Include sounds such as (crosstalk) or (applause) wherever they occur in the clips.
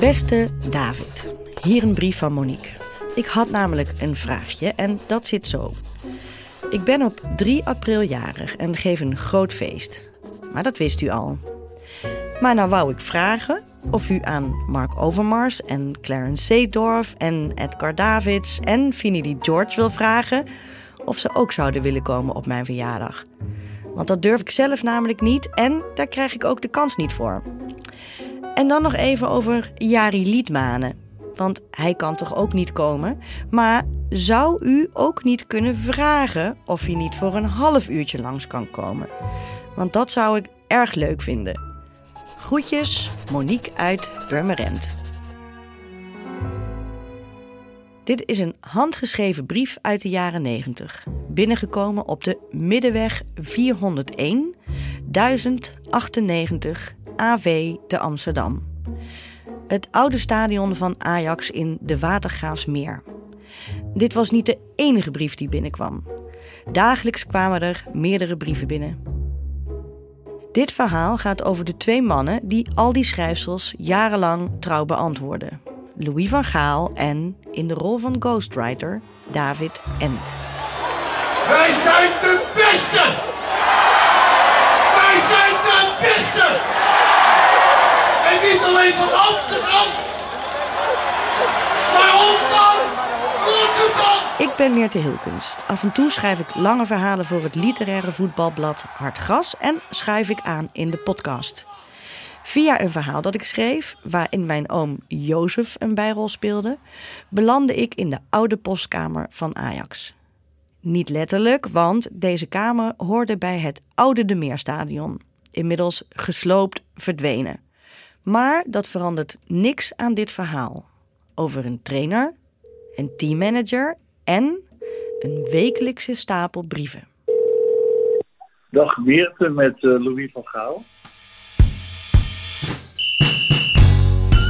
Beste David, hier een brief van Monique. Ik had namelijk een vraagje en dat zit zo. Ik ben op 3 april jarig en geef een groot feest. Maar dat wist u al. Maar nou wou ik vragen of u aan Mark Overmars en Clarence Seedorf en Edgar Davids en Finidi George wil vragen of ze ook zouden willen komen op mijn verjaardag. Want dat durf ik zelf namelijk niet en daar krijg ik ook de kans niet voor. En dan nog even over Jari Liedmanen. Want hij kan toch ook niet komen. Maar zou u ook niet kunnen vragen of hij niet voor een half uurtje langs kan komen? Want dat zou ik erg leuk vinden. Groetjes, Monique uit Purmerend. Dit is een handgeschreven brief uit de jaren 90. Binnengekomen op de Middenweg 401 1098 AV te Amsterdam. Het oude stadion van Ajax in de Watergraafsmeer. Dit was niet de enige brief die binnenkwam. Dagelijks kwamen er meerdere brieven binnen. Dit verhaal gaat over de twee mannen die al die schrijfsels jarenlang trouw beantwoorden. Louis van Gaal en, in de rol van ghostwriter, David Ent. Wij zijn de beste! Van Rotterdam! Ik ben Meerte Hilkens. Af en toe schrijf ik lange verhalen voor het literaire voetbalblad Hard Gras en schrijf ik aan in de podcast. Via een verhaal dat ik schreef, waarin mijn oom Jozef een bijrol speelde, belandde ik in de oude postkamer van Ajax. Niet letterlijk, want deze kamer hoorde bij het oude De Meerstadion, inmiddels gesloopt verdwenen. Maar dat verandert niks aan dit verhaal. Over een trainer, een teammanager en een wekelijkse stapel brieven. Dag Meerte met uh, Louis van Gaal.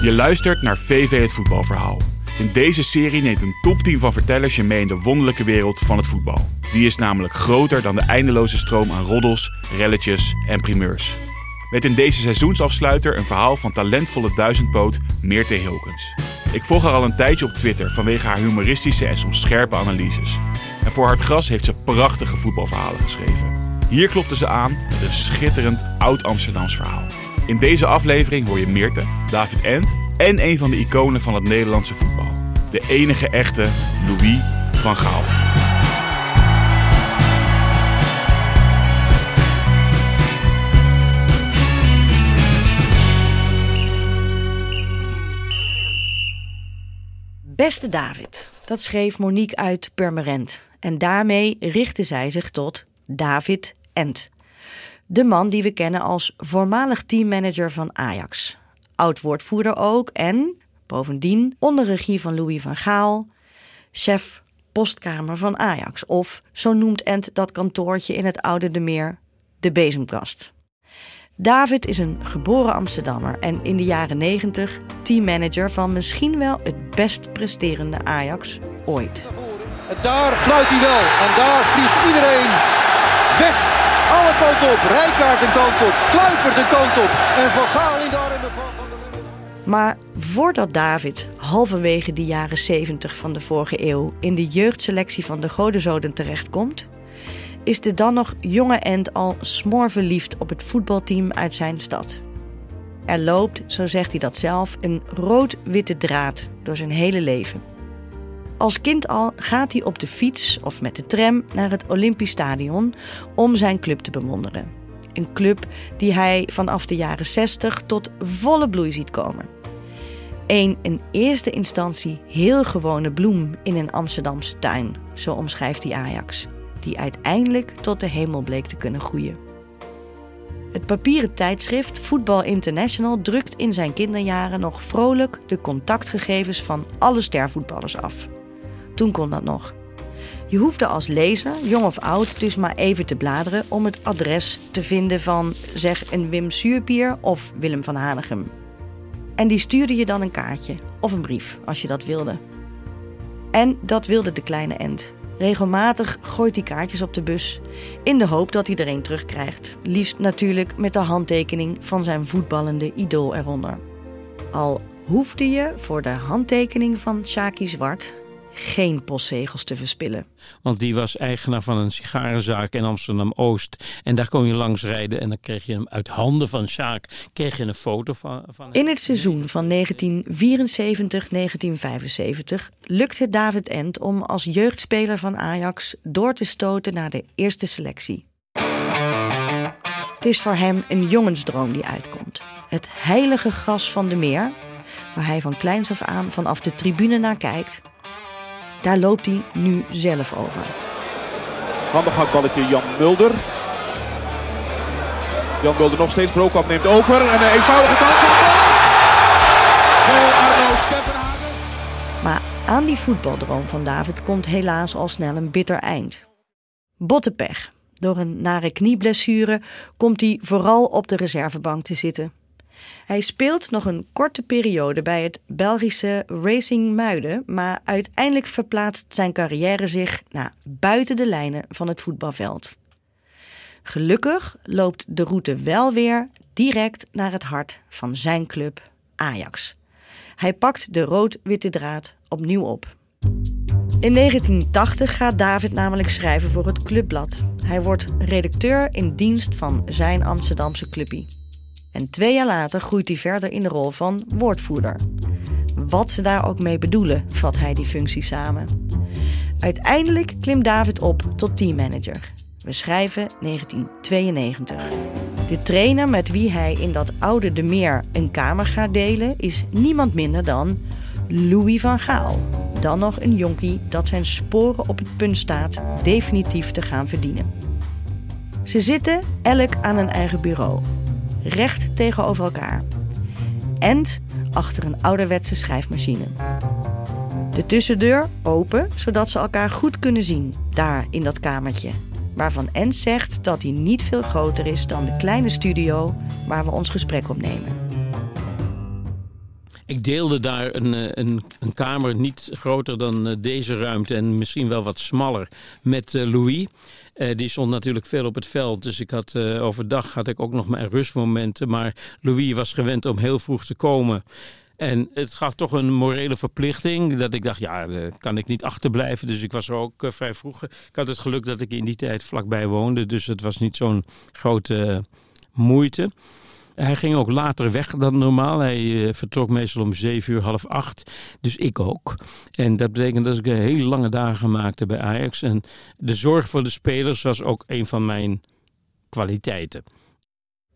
Je luistert naar VV het voetbalverhaal. In deze serie neemt een top 10 van vertellers je mee in de wonderlijke wereld van het voetbal. Die is namelijk groter dan de eindeloze stroom aan roddels, relletjes en primeurs. Met in deze seizoensafsluiter een verhaal van talentvolle duizendpoot Meerte Hilkens. Ik volg haar al een tijdje op Twitter vanwege haar humoristische en soms scherpe analyses. En voor Hard Gras heeft ze prachtige voetbalverhalen geschreven. Hier klopte ze aan met een schitterend oud-Amsterdams verhaal. In deze aflevering hoor je Meerte, David Ent en een van de iconen van het Nederlandse voetbal. De enige echte Louis van Gaal. Beste David, dat schreef Monique uit Purmerend. En daarmee richtte zij zich tot David Ent. De man die we kennen als voormalig teammanager van Ajax. Oud-woordvoerder ook en, bovendien, onder regie van Louis van Gaal, chef postkamer van Ajax. Of, zo noemt Ent dat kantoortje in het Oude de Meer, de Bezemkast. David is een geboren Amsterdammer en in de jaren 90 teammanager van misschien wel het best presterende Ajax ooit. En daar fluit hij wel en daar vliegt iedereen weg. Alle kant op, Rijkaard een kant op, Kluivert een kant op en Van Gaal in de armen van Van der Lemmen. Maar voordat David halverwege de jaren 70 van de vorige eeuw in de jeugdselectie van de Godenzoden terechtkomt, is de dan nog jonge End al smoorverliefd op het voetbalteam uit zijn stad. Er loopt, zo zegt hij dat zelf, een rood-witte draad door zijn hele leven. Als kind al gaat hij op de fiets of met de tram naar het Olympisch Stadion om zijn club te bewonderen. Een club die hij vanaf de jaren 60 tot volle bloei ziet komen. Een in eerste instantie heel gewone bloem in een Amsterdamse tuin, zo omschrijft hij Ajax, die uiteindelijk tot de hemel bleek te kunnen groeien. Het papieren tijdschrift Voetbal International drukt in zijn kinderjaren nog vrolijk de contactgegevens van alle stervoetballers af. Toen kon dat nog. Je hoefde als lezer, jong of oud, dus maar even te bladeren om het adres te vinden van, zeg, een Wim Suurbier of Willem van Hanegem. En die stuurde je dan een kaartje of een brief als je dat wilde. En dat wilde de kleine Ent. Regelmatig gooit hij kaartjes op de bus in de hoop dat hij er terugkrijgt. Liefst natuurlijk met de handtekening van zijn voetballende idool eronder. Al hoefde je voor de handtekening van Shaki Zwart geen postzegels te verspillen. Want die was eigenaar van een sigarenzaak in Amsterdam-Oost. En daar kon je langs rijden en dan kreeg je hem uit handen van Sjaak kreeg je een foto van, van In het seizoen van 1974-1975 lukte David Ent om als jeugdspeler van Ajax door te stoten naar de eerste selectie. Het is voor hem een jongensdroom die uitkomt. Het heilige gras van de meer, waar hij van kleins af aan vanaf de tribune naar kijkt daar loopt hij nu zelf over. Handig hakballetje Jan Mulder. Jan Mulder nog steeds. Brokamp neemt over. En een eenvoudige kans. Maar aan die voetbaldroom van David komt helaas al snel een bitter eind. Bottepech. Door een nare knieblessure komt hij vooral op de reservebank te zitten. Hij speelt nog een korte periode bij het Belgische Racing Muiden, maar uiteindelijk verplaatst zijn carrière zich naar buiten de lijnen van het voetbalveld. Gelukkig loopt de route wel weer direct naar het hart van zijn club Ajax. Hij pakt de rood-witte draad opnieuw op. In 1980 gaat David namelijk schrijven voor het Clubblad. Hij wordt redacteur in dienst van zijn Amsterdamse clubie. En twee jaar later groeit hij verder in de rol van woordvoerder. Wat ze daar ook mee bedoelen, vat hij die functie samen. Uiteindelijk klimt David op tot teammanager. We schrijven 1992. De trainer met wie hij in dat oude De Meer een kamer gaat delen is niemand minder dan Louis van Gaal. Dan nog een jonkie dat zijn sporen op het punt staat definitief te gaan verdienen. Ze zitten elk aan een eigen bureau recht tegenover elkaar. En achter een ouderwetse schrijfmachine. De tussendeur open, zodat ze elkaar goed kunnen zien, daar in dat kamertje. Waarvan Ent zegt dat hij niet veel groter is dan de kleine studio waar we ons gesprek opnemen. Ik deelde daar een, eh, een, een, kamer niet groter dan eh, deze ruimte en misschien wel wat smaller met eh, Louis. die stond natuurlijk veel op het veld, dus ik had, overdag had ik ook nog mijn rustmomenten. Maar Louis was gewend om heel vroeg te komen. En het gaf toch een morele verplichting. Dat ik dacht, ja, kan ik niet achterblijven. Dus ik was er ook vrij vroeg. Ik had het geluk dat ik in die tijd vlakbij woonde. Dus het was niet zo'n grote moeite. Hij ging ook later weg dan normaal. Hij uh, vertrok meestal om zeven uur, half acht. Dus ik ook. En dat betekent dat ik hele lange dagen maakte bij Ajax. En de zorg voor de spelers was ook een van mijn kwaliteiten.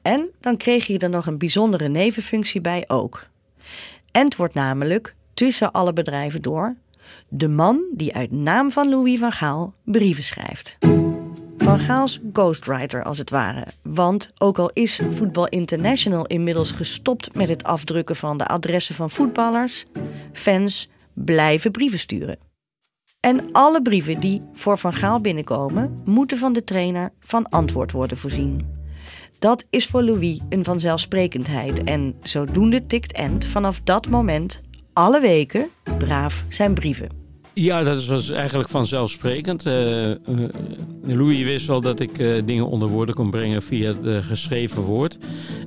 En dan kreeg je er nog een bijzondere nevenfunctie bij ook. Ent wordt namelijk, tussen alle bedrijven door, de man die uit naam van Louis van Gaal brieven schrijft. Van Gaals ghostwriter als het ware. Want ook al is Voetbal International inmiddels gestopt met het afdrukken van de adressen van voetballers, fans blijven brieven sturen. En alle brieven die voor Van Gaal binnenkomen, moeten van de trainer van antwoord worden voorzien. Dat is voor Louis een vanzelfsprekendheid en zodoende tikt End vanaf dat moment alle weken braaf zijn brieven. Ja, dat was eigenlijk vanzelfsprekend. Uh, Louis wist wel dat ik uh, dingen onder woorden kon brengen via het geschreven woord.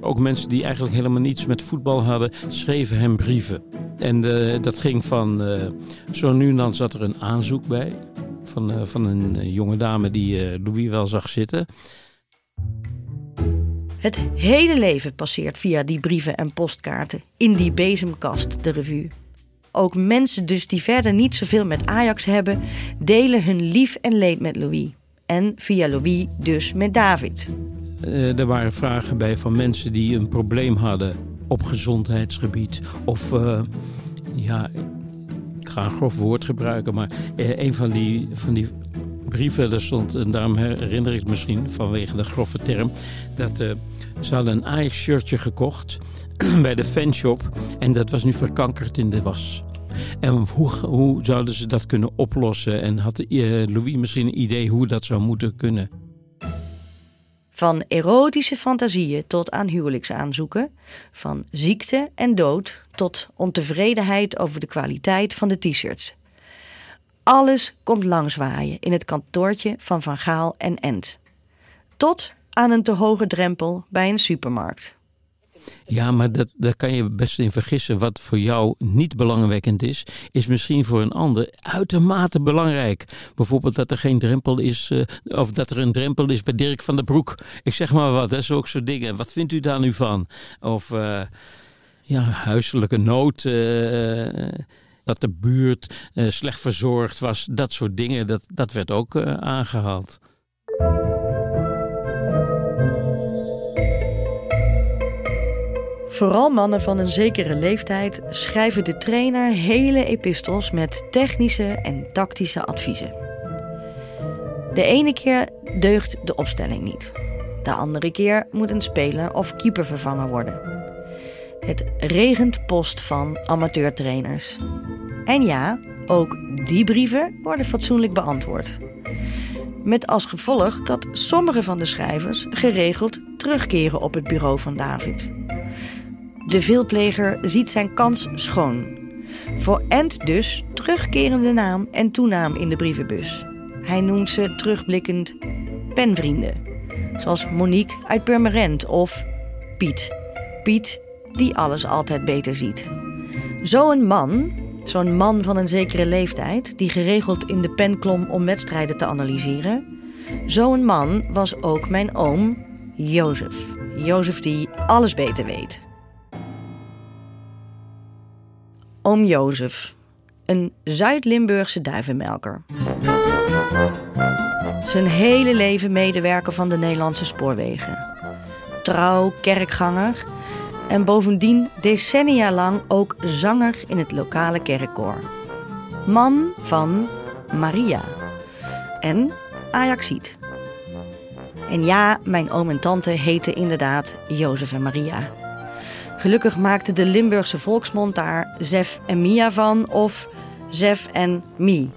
Ook mensen die eigenlijk helemaal niets met voetbal hadden, schreven hem brieven. En dat ging van, zo nu en dan zat er een aanzoek bij. Van, van een jonge dame die Louis wel zag zitten. Het hele leven passeert via die brieven en postkaarten in die bezemkast, de revue. Ook mensen dus die verder niet zoveel met Ajax hebben, delen hun lief en leed met Louis. En via Louis dus met David. Uh, er waren vragen bij van mensen die een probleem hadden op gezondheidsgebied. Of uh, ja, ik ga een grof woord gebruiken, maar uh, een van die, van die brieven, daar stond, en daarom herinner ik het misschien vanwege de grove term, dat ze hadden een Ajax-shirtje gekocht (clears throat) bij de fanshop en dat was nu verkankerd in de was. En hoe, hoe zouden ze dat kunnen oplossen? En had uh, Louis misschien een idee hoe dat zou moeten kunnen? Van erotische fantasieën tot aan huwelijksaanzoeken, van ziekte en dood tot ontevredenheid over de kwaliteit van de t-shirts. Alles komt langswaaien in het kantoortje van Van Gaal en Ent. Tot aan een te hoge drempel bij een supermarkt. Ja, maar dat, daar kan je best in vergissen. Wat voor jou niet belangwekkend is, is misschien voor een ander uitermate belangrijk. Bijvoorbeeld dat er geen drempel is, uh, of dat er een drempel is bij Dirk van der Broek. Ik zeg maar wat, hè, zulke soort dingen. Wat vindt u daar nu van? Of uh, ja, huiselijke nood. Uh, dat de buurt slecht verzorgd was. Dat soort dingen, dat, dat werd ook aangehaald. Vooral mannen van een zekere leeftijd schrijven de trainer hele epistels met technische en tactische adviezen. De ene keer deugt de opstelling niet. De andere keer moet een speler of keeper vervangen worden. Het regent post van amateurtrainers. En ja, ook die brieven worden fatsoenlijk beantwoord. Met als gevolg dat sommige van de schrijvers geregeld terugkeren op het bureau van David. De veelpleger ziet zijn kans schoon. Voor Ent dus terugkerende naam en toenaam in de brievenbus. Hij noemt ze terugblikkend penvrienden. Zoals Monique uit Purmerend of Piet. Piet die alles altijd beter ziet. Zo'n man, zo'n man van een zekere leeftijd... die geregeld in de pen klom om wedstrijden te analyseren... zo'n man was ook mijn oom Jozef. Jozef die alles beter weet. Oom Jozef, een Zuid-Limburgse duivenmelker. Zijn hele leven medewerker van de Nederlandse spoorwegen. Trouw kerkganger en bovendien decennia lang ook zanger in het lokale kerkkoor. Man van Maria en Ajaxiet. En ja, mijn oom en tante heten inderdaad Jozef en Maria. Gelukkig maakte de Limburgse volksmond daar Zef en Mia van of Zef en Mie.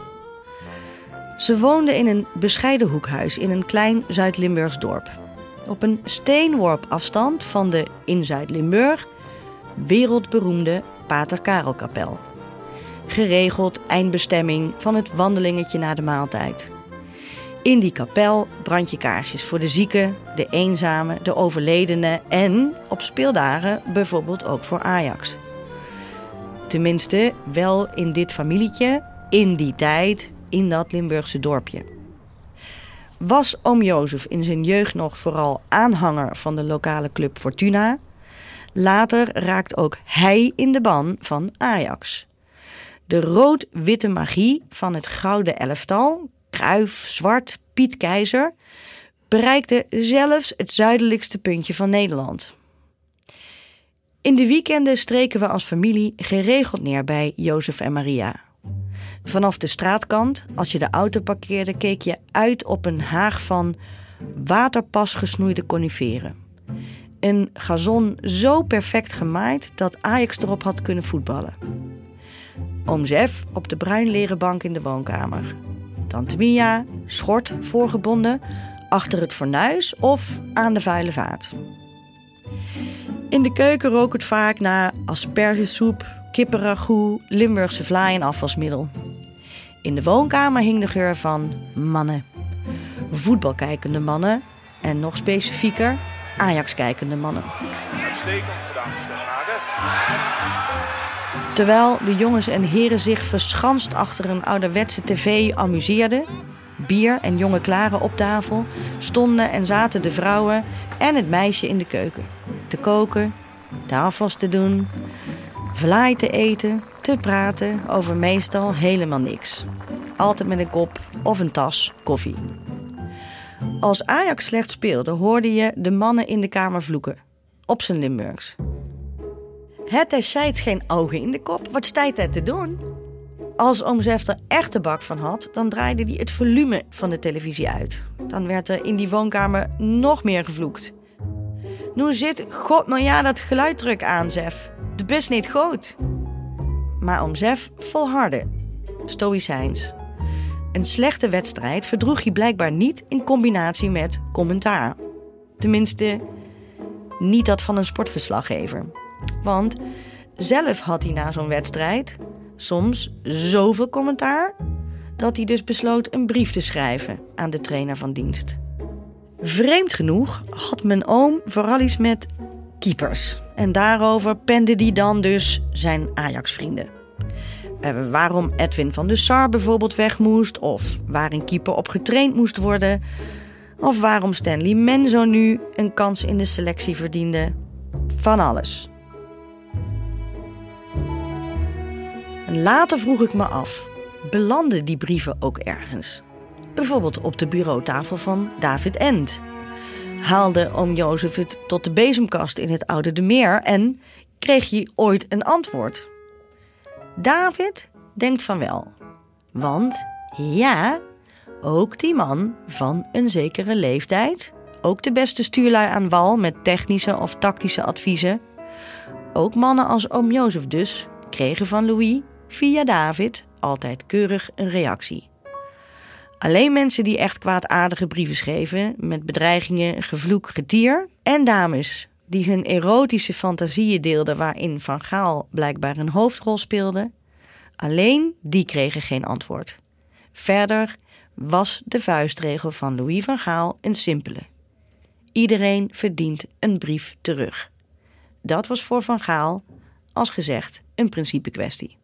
Ze woonden in een bescheiden hoekhuis in een klein Zuid-Limburgs dorp. Op een steenworp afstand van de in Zuid-Limburg wereldberoemde Pater Karelkapel. Geregeld eindbestemming van het wandelingetje na de maaltijd. In die kapel brand je kaarsjes voor de zieken, de eenzamen, de overledenen en op speeldagen bijvoorbeeld ook voor Ajax. Tenminste, wel in dit familietje, in die tijd, in dat Limburgse dorpje. Was oom Jozef in zijn jeugd nog vooral aanhanger van de lokale club Fortuna? Later raakt ook hij in de ban van Ajax. De rood-witte magie van het gouden elftal Kruif, Zwart, Piet Keizer, bereikte zelfs het zuidelijkste puntje van Nederland. In de weekenden streken we als familie geregeld neer bij Jozef en Maria. Vanaf de straatkant, als je de auto parkeerde, keek je uit op een haag van waterpas gesnoeide coniferen. Een gazon zo perfect gemaaid dat Ajax erop had kunnen voetballen. Oom op de bruin leren bank in de woonkamer. Tante schort voorgebonden, achter het fornuis of aan de vuile vaat. In de keuken rook het vaak naar aspergesoep, kippenragout, Limburgse vlaai en afwasmiddel. In de woonkamer hing de geur van mannen. Voetbalkijkende mannen en nog specifieker Ajax-kijkende mannen. Uitstekend gedaan, Terwijl de jongens en heren zich verschanst achter een ouderwetse tv amuseerden, bier en jonge klaren op tafel, stonden en zaten de vrouwen en het meisje in de keuken. Te koken, afwas te doen, vlaai te eten, te praten over meestal helemaal niks. Altijd met een kop of een tas koffie. Als Ajax slecht speelde, hoorde je de mannen in de kamer vloeken. Op zijn Limburgs. Het zijt geen ogen in de kop. Wat staat hij te doen? Als oom Zef er echt de bak van had, dan draaide hij het volume van de televisie uit. Dan werd er in die woonkamer nog meer gevloekt. Nu zit, god nou ja, dat geluiddruk aan, Zef. De best niet goed. Maar oom Zef volhardde. Stoïcijns. Een slechte wedstrijd verdroeg hij blijkbaar niet in combinatie met commentaar. Tenminste, niet dat van een sportverslaggever. Want zelf had hij na zo'n wedstrijd soms zoveel commentaar dat hij dus besloot een brief te schrijven aan de trainer van dienst. Vreemd genoeg had mijn oom vooral iets met keepers En daarover pende hij dan dus zijn Ajax-vrienden. Eh, waarom Edwin van der Sar bijvoorbeeld weg moest, of waar een keeper op getraind moest worden, of waarom Stanley Menzo nu een kans in de selectie verdiende. Van alles. Later vroeg ik me af: belanden die brieven ook ergens? Bijvoorbeeld op de bureautafel van David End. Haalde oom Jozef het tot de bezemkast in het Oude de Meer en kreeg je ooit een antwoord? David denkt van wel. Want ja, ook die man van een zekere leeftijd, ook de beste stuurlui aan wal met technische of tactische adviezen, ook mannen als oom Jozef dus, kregen van Louis via David altijd keurig een reactie. Alleen mensen die echt kwaadaardige brieven schreven, met bedreigingen, gevloek, getier, en dames die hun erotische fantasieën deelden waarin Van Gaal blijkbaar een hoofdrol speelde, alleen die kregen geen antwoord. Verder was de vuistregel van Louis van Gaal een simpele. Iedereen verdient een brief terug. Dat was voor Van Gaal, als gezegd, een principe kwestie.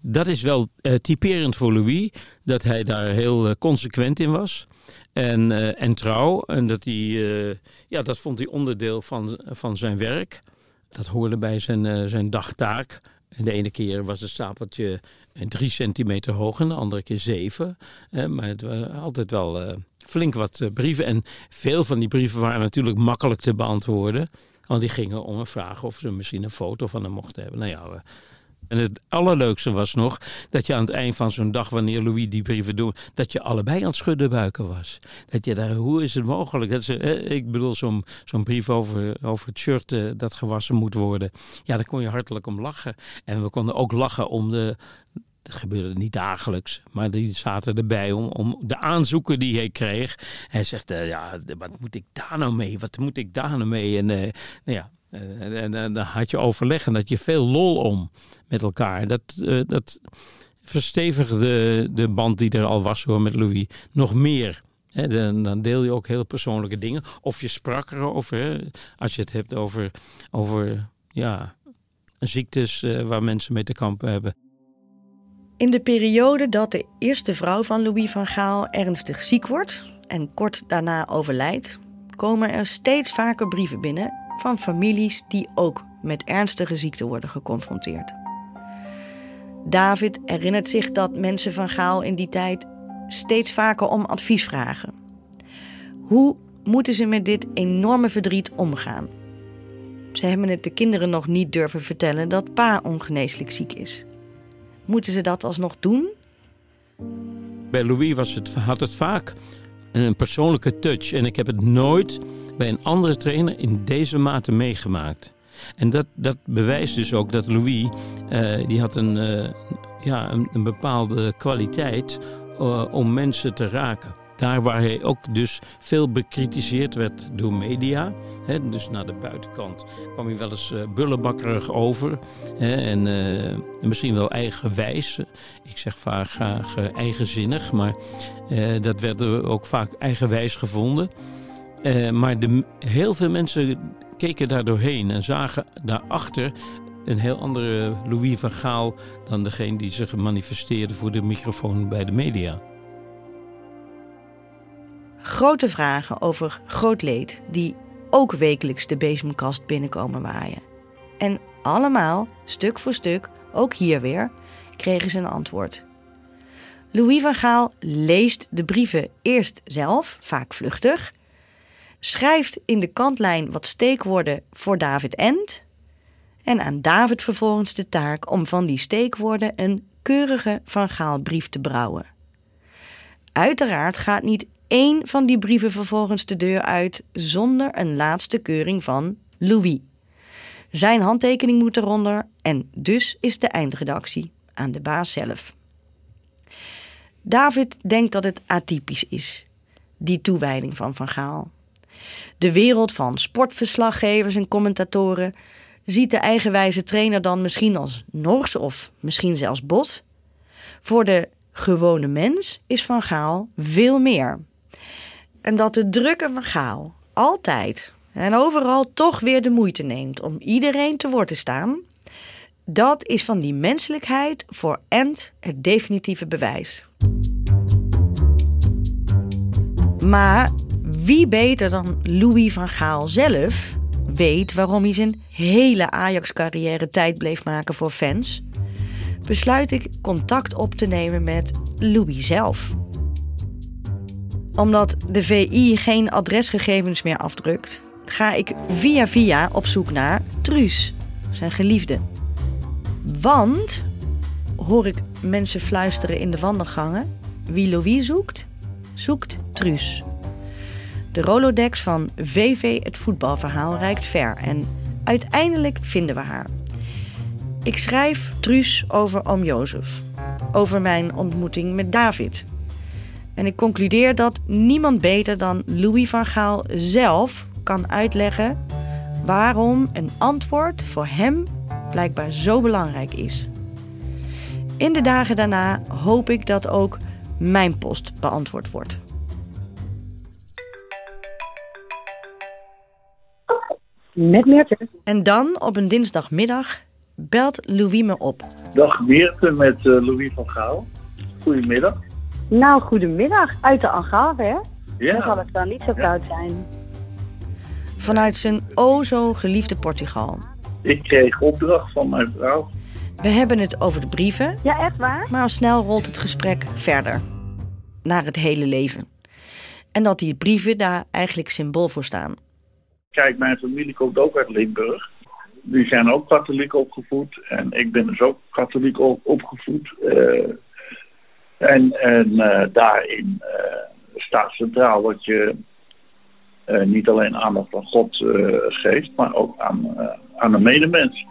Dat is wel uh, typerend voor Louis, dat hij daar heel uh, consequent in was. En, uh, en trouw. En dat, hij, ja, dat vond hij onderdeel van, van zijn werk. Dat hoorde bij zijn, zijn dagtaak. En de ene keer was het stapeltje drie centimeter hoog en de andere keer zeven. maar het was altijd wel flink wat brieven. En veel van die brieven waren natuurlijk makkelijk te beantwoorden. Want die gingen om een vraag of ze misschien een foto van hem mochten hebben. Nou ja, en het allerleukste was nog dat je aan het eind van zo'n dag, wanneer Louis die brieven doet, dat je allebei aan het schudden buiken was. Dat je daar, hoe is het mogelijk? Dat ze, eh, ik bedoel, zo'n zo'n brief over, over het shirt eh, dat gewassen moet worden. Ja, daar kon je hartelijk om lachen. En we konden ook lachen om de, dat gebeurde niet dagelijks, maar die zaten erbij om, om de aanzoeken die hij kreeg. Hij zegt, uh, ja, wat moet ik daar nou mee? Wat moet ik daar nou mee? En uh, nou ja, uh, en dan had je overleg en dat je veel lol om met elkaar. Dat, uh, dat verstevigde de band die er al was hoor, met Louis nog meer. He, dan, dan, deel je ook heel persoonlijke dingen. Of je sprak erover. Als je het hebt over, over ja, ziektes uh, waar mensen mee te kampen hebben. In de periode dat de eerste vrouw van Louis van Gaal ernstig ziek wordt en kort daarna overlijdt, komen er steeds vaker brieven binnen van families die ook met ernstige ziekte worden geconfronteerd. David herinnert zich dat mensen van Gaal in die tijd steeds vaker om advies vragen. Hoe moeten ze met dit enorme verdriet omgaan? Ze hebben het de kinderen nog niet durven vertellen dat pa ongeneeslijk ziek is. Moeten ze dat alsnog doen? Bij Louis was het, had het vaak een persoonlijke touch. En ik heb het nooit bij een andere trainer in deze mate meegemaakt. En dat, dat bewijst dus ook dat Louis, uh, die had een, uh, ja, een, een, bepaalde kwaliteit uh, om mensen te raken. Daar waar hij ook dus veel bekritiseerd werd door media. Hè, dus naar de buitenkant kwam hij wel eens bullebakkerig over. Hè, en misschien wel eigenwijs. Ik zeg vaak graag eigenzinnig, maar dat werd ook vaak eigenwijs gevonden. Maar de, heel veel mensen keken daar doorheen en zagen daarachter een heel andere Louis van Gaal dan degene die zich manifesteerde voor de microfoon bij de media. Grote vragen over groot leed die ook wekelijks de bezemkast binnenkomen waaien. En allemaal, stuk voor stuk, ook hier weer, kregen ze een antwoord. Louis van Gaal leest de brieven eerst zelf, vaak vluchtig, schrijft in de kantlijn wat steekwoorden voor David End en aan David vervolgens de taak om van die steekwoorden een keurige Van Gaal brief te brouwen. Uiteraard gaat niet één van die brieven vervolgens de deur uit zonder een laatste keuring van Louis. Zijn handtekening moet eronder en dus is de eindredactie aan de baas zelf. David denkt dat het atypisch is, die toewijding van Van Gaal. De wereld van sportverslaggevers en commentatoren ziet de eigenwijze trainer dan misschien als nors of misschien zelfs bot. Voor de gewone mens is Van Gaal veel meer. En dat de drukke van Gaal altijd, En overal toch weer de moeite neemt om iedereen te woord te staan. Dat is van die menselijkheid voor Ent het definitieve bewijs. Maar wie beter dan Louis van Gaal zelf weet waarom hij zijn hele Ajax-carrière tijd bleef maken voor fans, besluit ik contact op te nemen met Louis zelf. Omdat de VI geen adresgegevens meer afdrukt, ga ik via via op zoek naar Truus, zijn geliefde. Want, hoor ik mensen fluisteren in de wandelgangen, wie Louis zoekt, zoekt Truus. De Rolodex van VV het voetbalverhaal reikt ver en uiteindelijk vinden we haar. Ik schrijf Truus over oom Jozef, over mijn ontmoeting met David. En ik concludeer dat niemand beter dan Louis van Gaal zelf kan uitleggen waarom een antwoord voor hem blijkbaar zo belangrijk is. In de dagen daarna hoop ik dat ook mijn post beantwoord wordt. Met Meerte. En dan op een dinsdagmiddag belt Louis me op. Dag Meerte met eh, Louis van Gaal. Goedemiddag. Nou, goedemiddag. Uit de Algarve, hè? Dan zal Ja, het dan niet zo koud zijn. Vanuit zijn o zo geliefde Portugal. ik kreeg opdracht van mijn vrouw. We hebben het over de brieven, Ja, echt waar? maar al snel rolt het gesprek verder. Naar het hele leven. En dat die brieven daar eigenlijk symbool voor staan. Kijk, mijn familie komt ook uit Limburg. Die zijn ook katholiek opgevoed. En ik ben dus ook katholiek op- opgevoed. Eh, en en eh, daarin eh, staat centraal dat je niet alleen aandacht aan God geeft, maar ook aan, aan de medemens.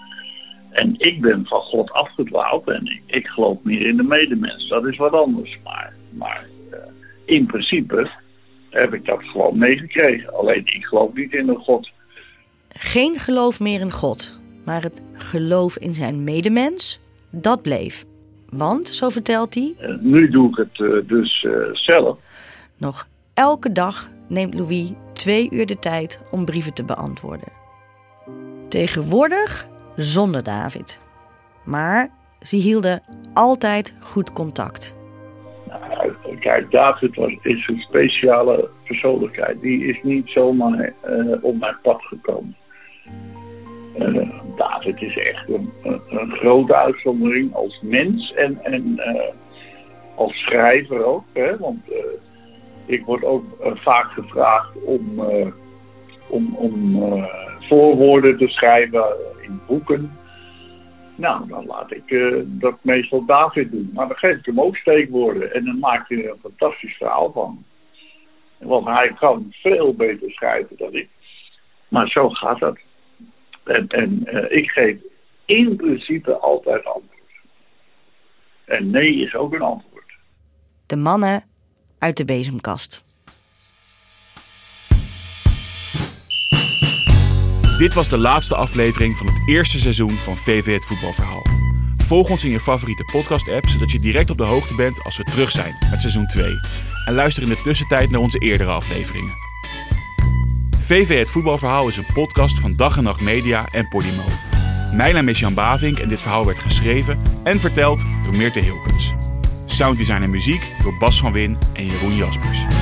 En ik ben van God afgedwaald en ik, geloof meer in de medemens. Dat is wat anders. Maar, maar in principe heb ik dat gewoon meegekregen. Alleen ik geloof niet in een God. Geen geloof meer in God, maar het geloof in zijn medemens, dat bleef. Want, zo vertelt hij, nu doe ik het eh, dus eh, zelf. nog elke dag neemt Louis twee uur de tijd om brieven te beantwoorden. Tegenwoordig zonder David. Maar ze hielden altijd goed contact. Kijk, David was, is een speciale persoonlijkheid. Die is niet zomaar eh, op mijn pad gekomen. Eh, David is echt een, grote uitzondering als mens en, en eh, als schrijver ook. Hè? Want ik word ook vaak gevraagd om, om, om voorwoorden te schrijven in boeken. Nou, dan laat ik eh, dat meestal David doen. Maar dan geef ik hem ook steekwoorden. En dan maakt hij er een fantastisch verhaal van. Want hij kan veel beter schrijven dan ik. Maar zo gaat dat. En, en eh, ik geef in principe altijd antwoord. En nee is ook een antwoord. De mannen uit de bezemkast. Dit was de laatste aflevering van het eerste seizoen van VV het voetbalverhaal. Volg ons in je favoriete podcast-app, zodat je direct op de hoogte bent als we terug zijn met seizoen 2. En luister in de tussentijd naar onze eerdere afleveringen. VV het voetbalverhaal is een podcast van Dag en Nacht Media en Podimo. Mijn naam is Jan Bavink en dit verhaal werd geschreven en verteld door Meerte Hilkens. Sounddesign en muziek door Bas van Win en Jeroen Jaspers.